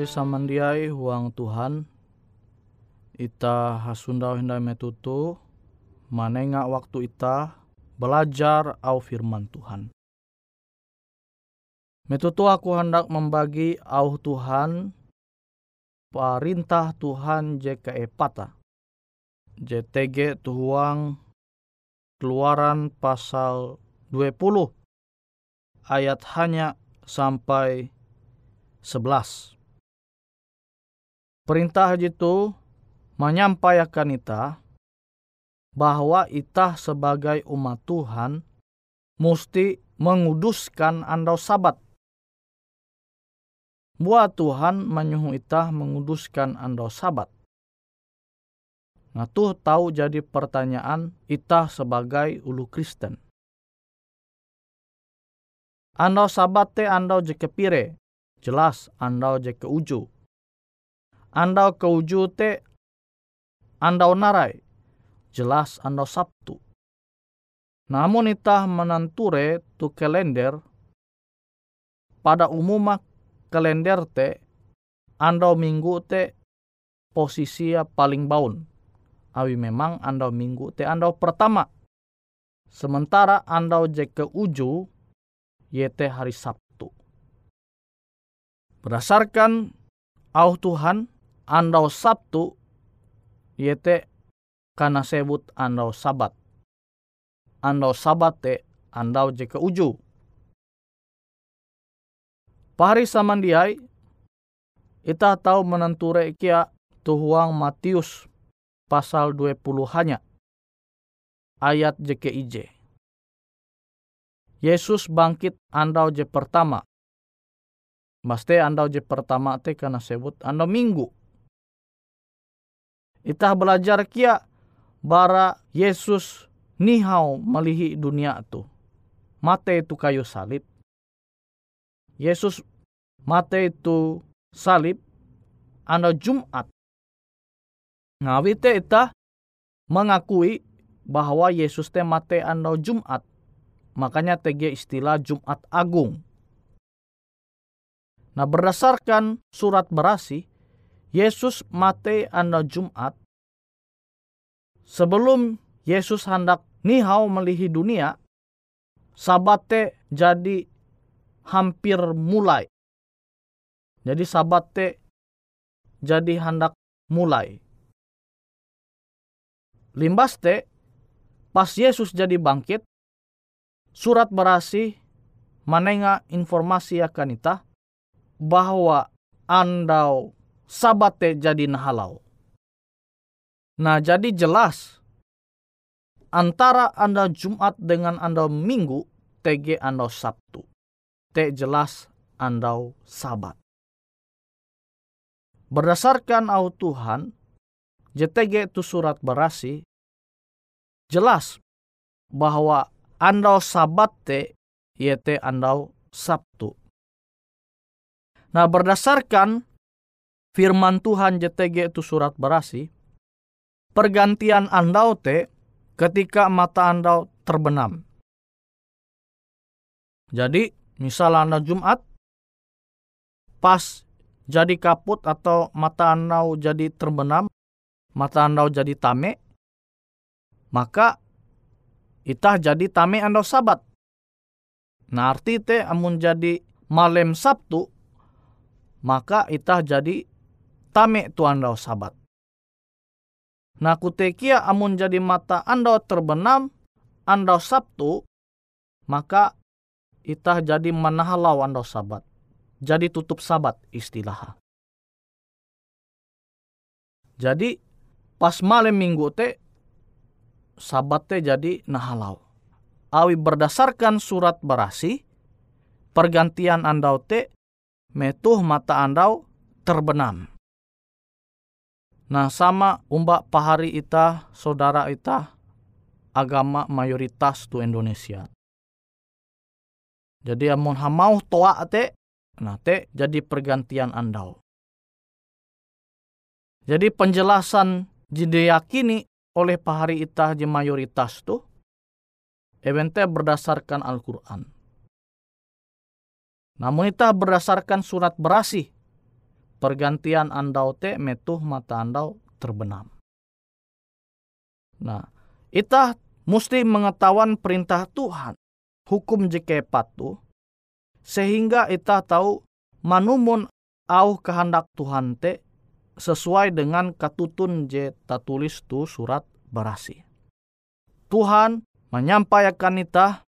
Pahari samandiai huang Tuhan. Ita hasundau hindai metutu. Manenga waktu ita belajar au firman Tuhan. Metutu aku hendak membagi au Tuhan perintah Tuhan JKE Pata. JTG Tuhuang Keluaran pasal 20 ayat hanya sampai 11. Perintah itu menyampaikan ita bahwa ita sebagai umat Tuhan mesti menguduskan andau sabat. Buat Tuhan menyuruh ita menguduskan andau sabat. Nah tuh tahu jadi pertanyaan ita sebagai ulu Kristen. Andau sabat te andau je kepire. Jelas andau je ke uju. Andau ke uju te andau narai. Jelas andau sabtu. Namun itah menanture tu kalender pada umumnya kalender te andau minggu te posisi paling baun. Awi memang andau minggu te andau pertama. Sementara andau je ke uju yaitu hari Sabtu. Berdasarkan au Tuhan, andau Sabtu yaitu karena sebut andau sabat. Andau sabat te andau jika uju. Pahari samandiai, kita tahu menenture kia tuhuang Matius pasal 20 hanya ayat JKIJ. Yesus bangkit andau je pertama. Maste andau je pertama te karena sebut andau minggu. Itah belajar kia bara Yesus nihau melihi dunia tu. Mate itu kayu salib. Yesus mate itu salib andau Jumat. Ngawi te itah mengakui bahwa Yesus te mate andau Jumat Makanya TG istilah Jumat Agung. Nah berdasarkan surat berasi, Yesus mati anda Jumat. Sebelum Yesus hendak nihau melihi dunia, sabate jadi hampir mulai. Jadi sabate jadi hendak mulai. Limbaste, pas Yesus jadi bangkit, surat berasi menengah informasi akan ita bahwa andau sabate jadi nahalau. Nah jadi jelas antara anda Jumat dengan anda Minggu TG anda Sabtu. T jelas anda Sabat. Berdasarkan au Tuhan, JTG itu surat berasi, jelas bahwa andau sabat te yete andau Sabtu. Nah berdasarkan firman Tuhan JTG itu surat berasi, pergantian andau te ketika mata andau terbenam. Jadi misal anda Jumat, pas jadi kaput atau mata andau jadi terbenam, mata andau jadi tame, maka itah jadi tame ando sabat. Nah arti te amun jadi malam Sabtu, maka itah jadi tame tu ando sabat. Nah kutekia amun jadi mata ando terbenam ando Sabtu, maka itah jadi menahalau ando sabat. Jadi tutup sabat istilah. Jadi pas malam minggu te sabatnya jadi nahalau. Awi berdasarkan surat berasi, pergantian andau te metuh mata andau terbenam. Nah sama umbak pahari ita, saudara ita, agama mayoritas tu Indonesia. Jadi amun hamau toa te, nah te jadi pergantian andau. Jadi penjelasan yakini oleh pahari itah di mayoritas tuh evente berdasarkan Al-Quran. Namun itah berdasarkan surat berasi pergantian andau te metuh mata andau terbenam. Nah, kita mesti mengetahuan perintah Tuhan, hukum jeke patuh, sehingga kita tahu manumun au kehendak Tuhan te sesuai dengan katutun je tulis tu surat berasi. Tuhan menyampaikan kita,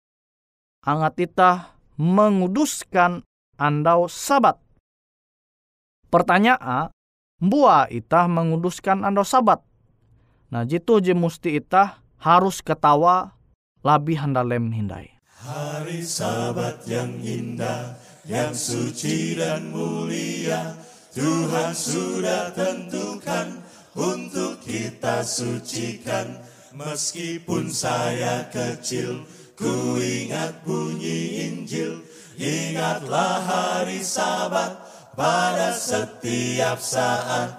angat kita menguduskan andau sabat. Pertanyaan, buah itah menguduskan andau sabat. Nah jitu je musti itah harus ketawa lebih handalem hindai. Hari sabat yang indah, yang suci dan mulia, Tuhan sudah tentukan untuk kita sucikan Meskipun saya kecil, ku ingat bunyi Injil. Ingatlah hari sabat pada setiap saat.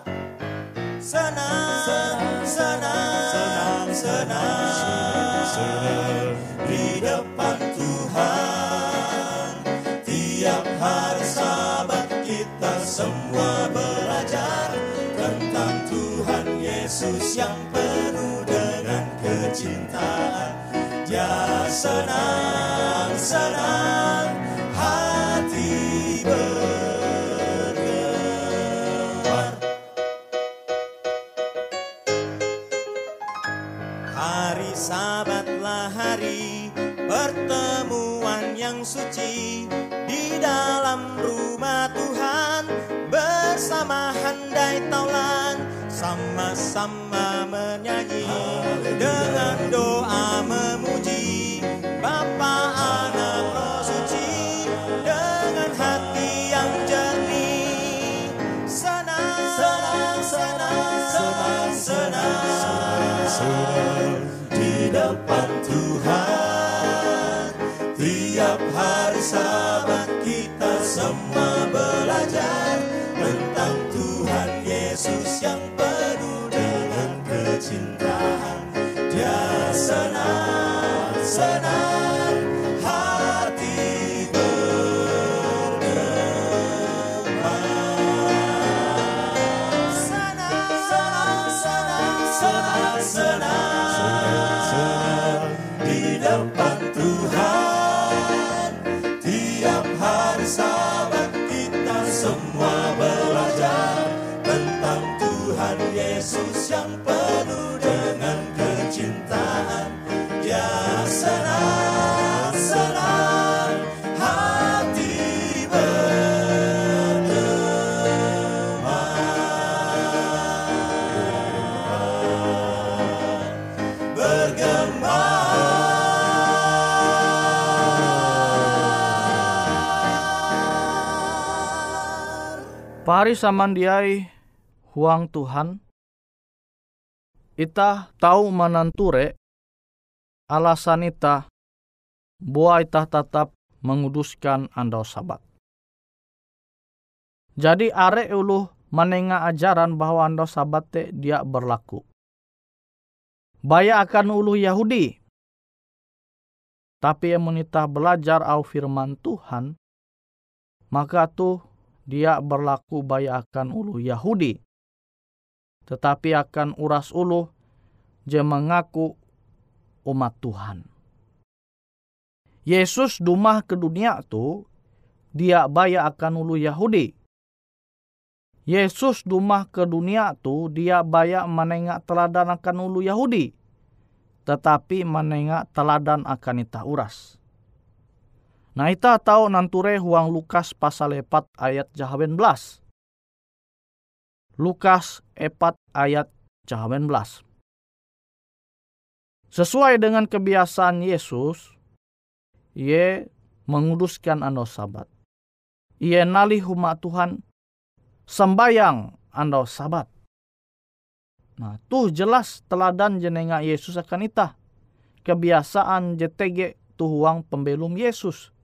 Senang, senang, senang, senang, di depan Tuhan. Tiap hari sabat kita semua belajar tentang Tuhan Yesus yang kecintaan Dia senang, senang suci Di dalam rumah Tuhan. Bersama handai taulan Sama-sama menyanyi. Dengan doa memuji Bapa anak roh suci. Dengan hati yang jernih. Senang senang senang. Senang senang senang. Di depan Tuhan tiap hari sahabat kita semua belajar tentang Tuhan Yesus yang Pari samandiai huang Tuhan ita tahu mananture alasan ita buah ita tetap menguduskan andau sabat. Jadi are ulu menengah ajaran bahwa andau sabat te dia berlaku. Baya akan ulu Yahudi. Tapi yang menita belajar au firman Tuhan, maka tuh dia berlaku baya akan ulu Yahudi tetapi akan uras ulu je mengaku umat Tuhan. Yesus dumah ke dunia tu dia baya akan ulu Yahudi. Yesus dumah ke dunia tu dia baya menengak teladan akan ulu Yahudi. Tetapi menengak teladan akan ita uras. Nah ita tahu nanture huang Lukas pasal 4 ayat jahawen belas. Lukas 4 ayat 18. Sesuai dengan kebiasaan Yesus, ia menguduskan ando sabat. Ia nali umat Tuhan sembayang ando sabat. Nah, tuh jelas teladan jenenga Yesus akan itah. Kebiasaan JTG tuhuang pembelum Yesus.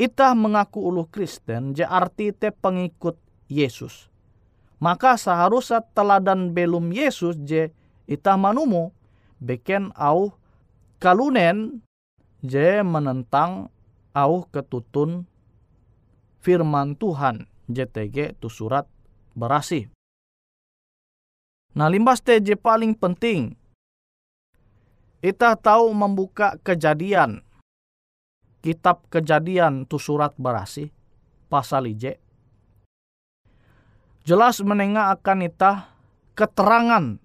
Itah mengaku ulu Kristen, je arti te pengikut Yesus maka seharusnya teladan belum Yesus je ita manumu beken au kalunen je menentang au ketutun firman Tuhan JTG tu surat berasih. Nah limbas TJ paling penting. Kita tahu membuka kejadian. Kitab kejadian tu surat berasih. Pasal IJ. Jelas menengah akan kita keterangan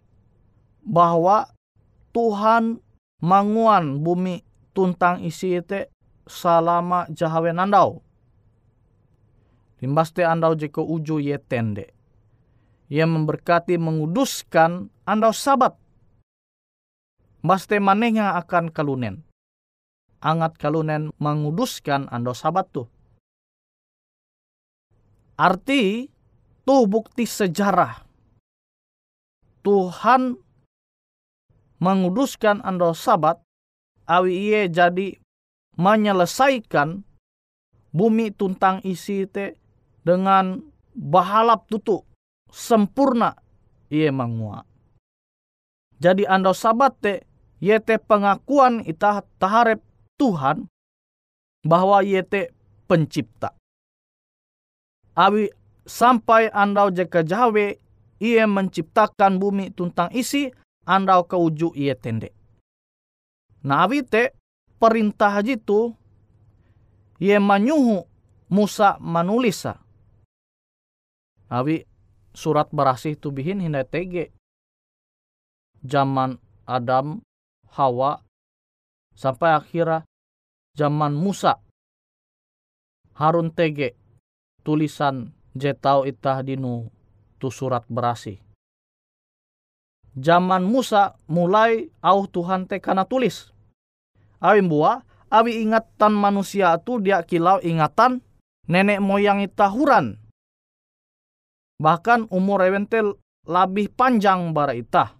bahwa Tuhan manguan bumi tuntang isi itu salama jahawe nandau. Limbas te andau jeko uju ye tende. Ia memberkati menguduskan andau sabat. Baste manehnya akan kalunen. Angat kalunen menguduskan andau sabat tu. Arti tuh bukti sejarah. Tuhan menguduskan andau sabat awi iye jadi menyelesaikan bumi tuntang isi te dengan bahalap tutu sempurna iye mangua. Jadi ando sabat te yete pengakuan ita taharep Tuhan bahwa yete pencipta. Awi sampai andau jeka jawe ia menciptakan bumi tuntang isi andau ke uju ia tende. Nah awi te perintah jitu ia manyuhu Musa manulisa Awi surat berasih tu bihin hindai tege. Zaman Adam, Hawa, sampai akhirnya zaman Musa. Harun tege tulisan jetau itah dinu tu surat berasih. Zaman Musa mulai au Tuhan te kana tulis. Awi buah, awi ingatan manusia tu dia kilau ingatan nenek moyang itahuran Bahkan umur ewentel lebih panjang bara itah.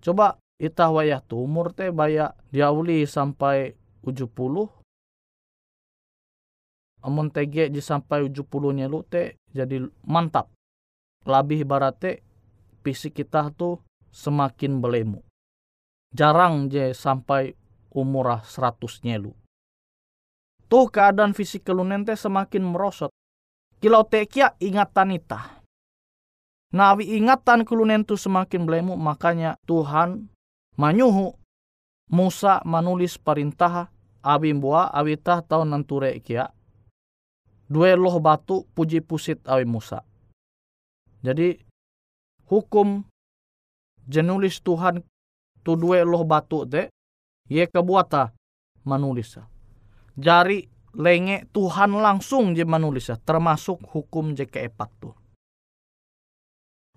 Coba itah wayah tu umur teh baya diauli sampai 70. Amun tege di sampai 70 nyelu teh jadi mantap. Lebih barate fisik kita tuh semakin belemu. Jarang je sampai umur 100 nyelu. Tuh keadaan fisik kelunen teh semakin merosot Kilau tekia ingatan ita. Nawi ingatan kulunen tu semakin belemu makanya Tuhan manyuhu Musa menulis perintah abi buah abi tah tahun nanture kia. Dua loh batu puji pusit abi Musa. Jadi hukum jenulis Tuhan tu dua loh batu te ye kebuata manulis. Jari lenge Tuhan langsung je menulis termasuk hukum je keempat tu.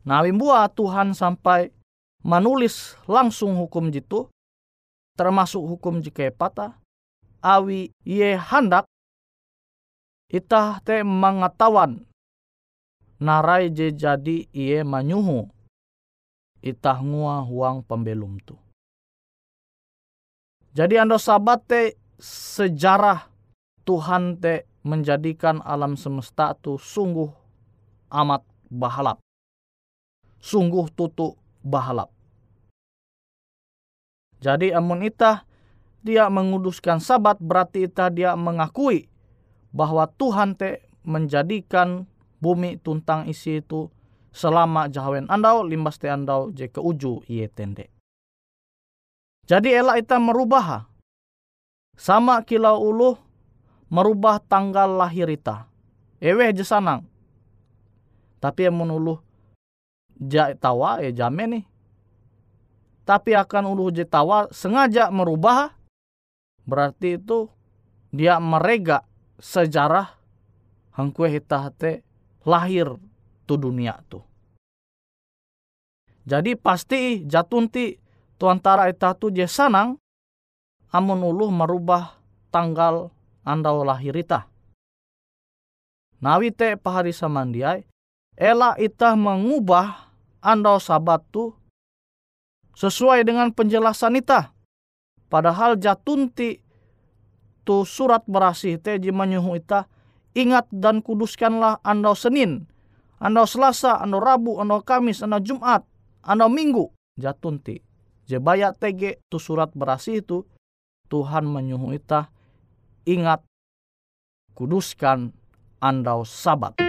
Nah, Tuhan sampai menulis langsung hukum jitu termasuk hukum je keempat awi ye hendak itah te mengetahuan narai je jadi iye manyuhu itah ngua huang pembelum tu. Jadi ando sabat te sejarah Tuhan te menjadikan alam semesta tu sungguh amat bahalap. Sungguh tutu bahalap. Jadi amun itah dia menguduskan sabat berarti itah dia mengakui bahwa Tuhan te menjadikan bumi tuntang isi itu selama jahawen andau limbas te andau je ke uju iye tende. Jadi elak ita merubah. Sama kilau uluh merubah tanggal lahir ita. Ewe aja sanang. Tapi yang menuluh ja tawa ya jame nih. Tapi akan uluh tawa sengaja merubah berarti itu dia merega sejarah hangkue hita te lahir tu dunia tu. Jadi pasti jatunti tuantara ita tu je sanang amun uluh merubah tanggal andau lahirita. Nawi te pahari samandiai, ela itah mengubah andau sabat tu sesuai dengan penjelasan ita. Padahal jatunti tu surat berasih te menyuhu ita, ingat dan kuduskanlah andau Senin, andau Selasa, andau Rabu, andau Kamis, andau Jumat, andau Minggu. Jatunti. Jebaya tege tu surat berasih itu, Tuhan menyuhu ita ingat, kuduskan andau sabat.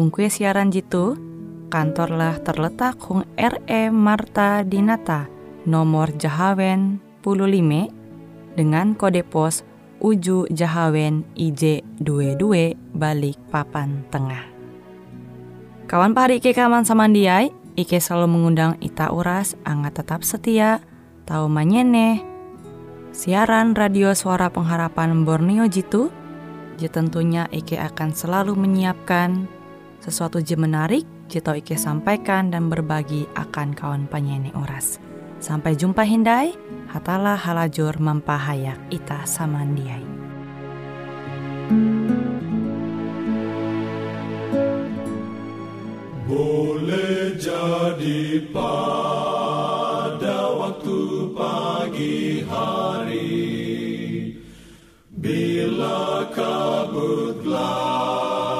Hung kue siaran jitu, kantorlah terletak Hung RE Marta Dinata, nomor Jahawen 15 dengan kode pos Uju Jahawen IJ 22 balik papan tengah. Kawan pahari Ike kaman samandiai, Ike selalu mengundang Ita Uras, angga tetap setia, tahu manyene, siaran radio suara pengharapan Borneo Jitu, tentunya Ike akan selalu menyiapkan sesuatu je menarik, tau Ike sampaikan dan berbagi akan kawan penyanyi Uras. Sampai jumpa Hindai, hatalah halajur mempahayak ita samandiai. Boleh jadi pada waktu pagi hari Bila kabut gelap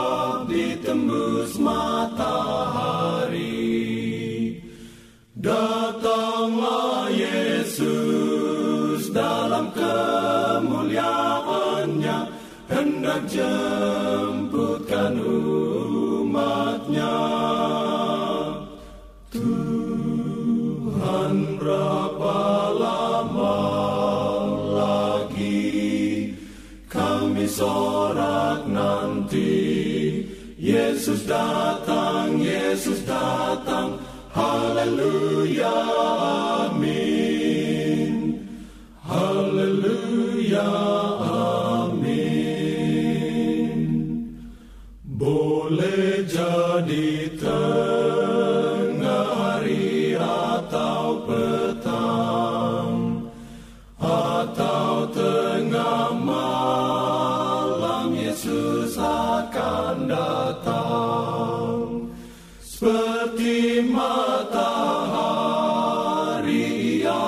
hendak jemputkan umatnya. Tuhan berapa lama lagi kami sorak nanti? Yesus datang, Yesus datang, haleluya, matahari ia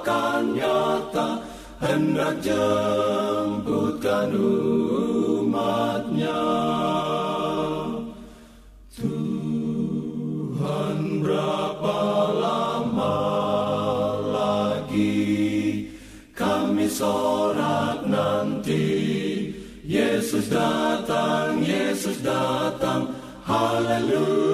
akan nyata hendak jemputkan umatnya. Tuhan berapa lama lagi kami sorak nanti? Yesus datang, Yesus datang, haleluya,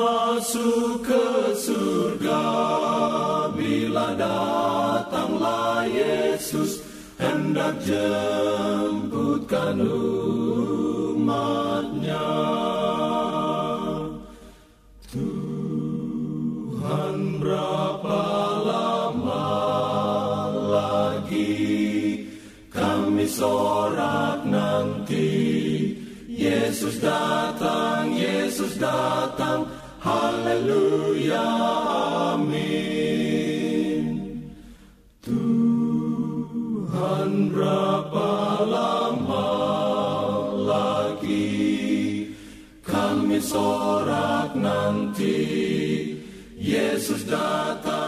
Masuk ke surga. Bila datanglah Yesus hendak jemputkan umatnya. Tuhan berapa lama lagi kami sorak nanti? Yesus datang, Yesus datang, haleluya, amin. Tuhan berapa lama lagi kami sorak nanti Yesus datang.